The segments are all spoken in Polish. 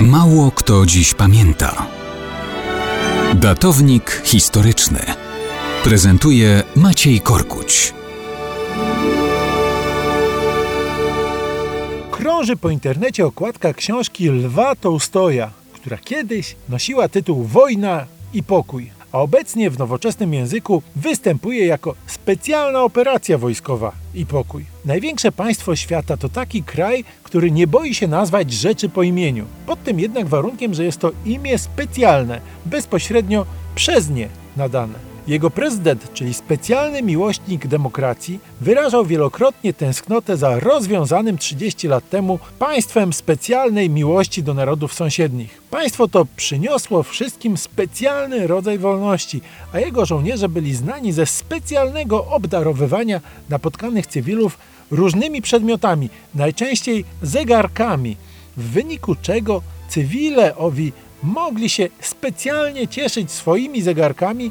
Mało kto dziś pamięta. Datownik historyczny prezentuje Maciej Korkuć. Krąży po internecie okładka książki Lwa Tołstoja, która kiedyś nosiła tytuł Wojna i pokój, a obecnie w nowoczesnym języku występuje jako specjalna operacja wojskowa i pokój. Największe państwo świata to taki kraj, który nie boi się nazwać rzeczy po imieniu. Pod tym jednak warunkiem, że jest to imię specjalne, bezpośrednio przez nie nadane. Jego prezydent, czyli specjalny miłośnik demokracji, wyrażał wielokrotnie tęsknotę za rozwiązanym 30 lat temu państwem specjalnej miłości do narodów sąsiednich. Państwo to przyniosło wszystkim specjalny rodzaj wolności, a jego żołnierze byli znani ze specjalnego obdarowywania napotkanych cywilów różnymi przedmiotami, najczęściej zegarkami, w wyniku czego cywile owi mogli się specjalnie cieszyć swoimi zegarkami,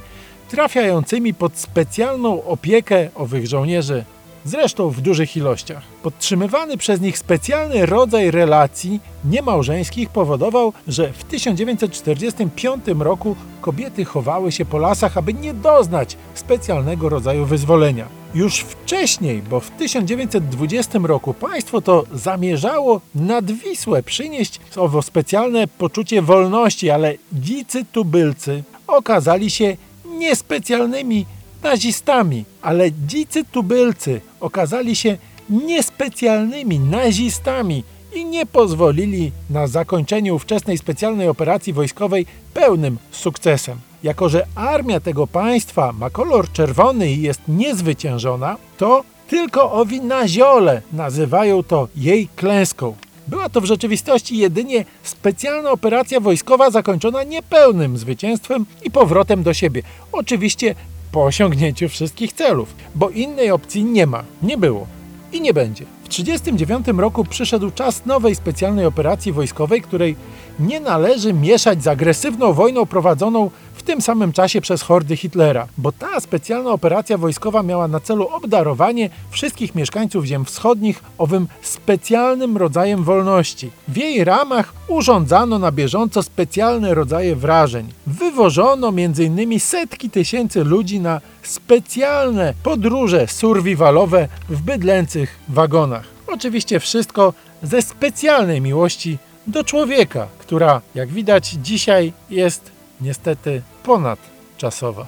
trafiającymi pod specjalną opiekę owych żołnierzy, zresztą w dużych ilościach. Podtrzymywany przez nich specjalny rodzaj relacji niemałżeńskich powodował, że w 1945 roku kobiety chowały się po lasach, aby nie doznać specjalnego rodzaju wyzwolenia. Już wcześniej, bo w 1920 roku państwo to zamierzało nad Wisłę przynieść owo specjalne poczucie wolności, ale dzicy tubylcy okazali się niespecjalnymi nazistami, ale dzicy tubylcy okazali się niespecjalnymi nazistami i nie pozwolili na zakończenie ówczesnej specjalnej operacji wojskowej pełnym sukcesem. Jako, że armia tego państwa ma kolor czerwony i jest niezwyciężona, to tylko owi naziole nazywają to jej klęską. Była to w rzeczywistości jedynie specjalna operacja wojskowa zakończona niepełnym zwycięstwem i powrotem do siebie. Oczywiście po osiągnięciu wszystkich celów, bo innej opcji nie ma, nie było i nie będzie. W 1939 roku przyszedł czas nowej specjalnej operacji wojskowej, której nie należy mieszać z agresywną wojną prowadzoną w tym samym czasie przez hordy Hitlera, bo ta specjalna operacja wojskowa miała na celu obdarowanie wszystkich mieszkańców ziem wschodnich owym specjalnym rodzajem wolności. W jej ramach urządzano na bieżąco specjalne rodzaje wrażeń. Wywożono m.in. setki tysięcy ludzi na specjalne podróże survivalowe w bydlęcych wagonach. Oczywiście wszystko ze specjalnej miłości do człowieka, która, jak widać, dzisiaj jest niestety ponadczasowa.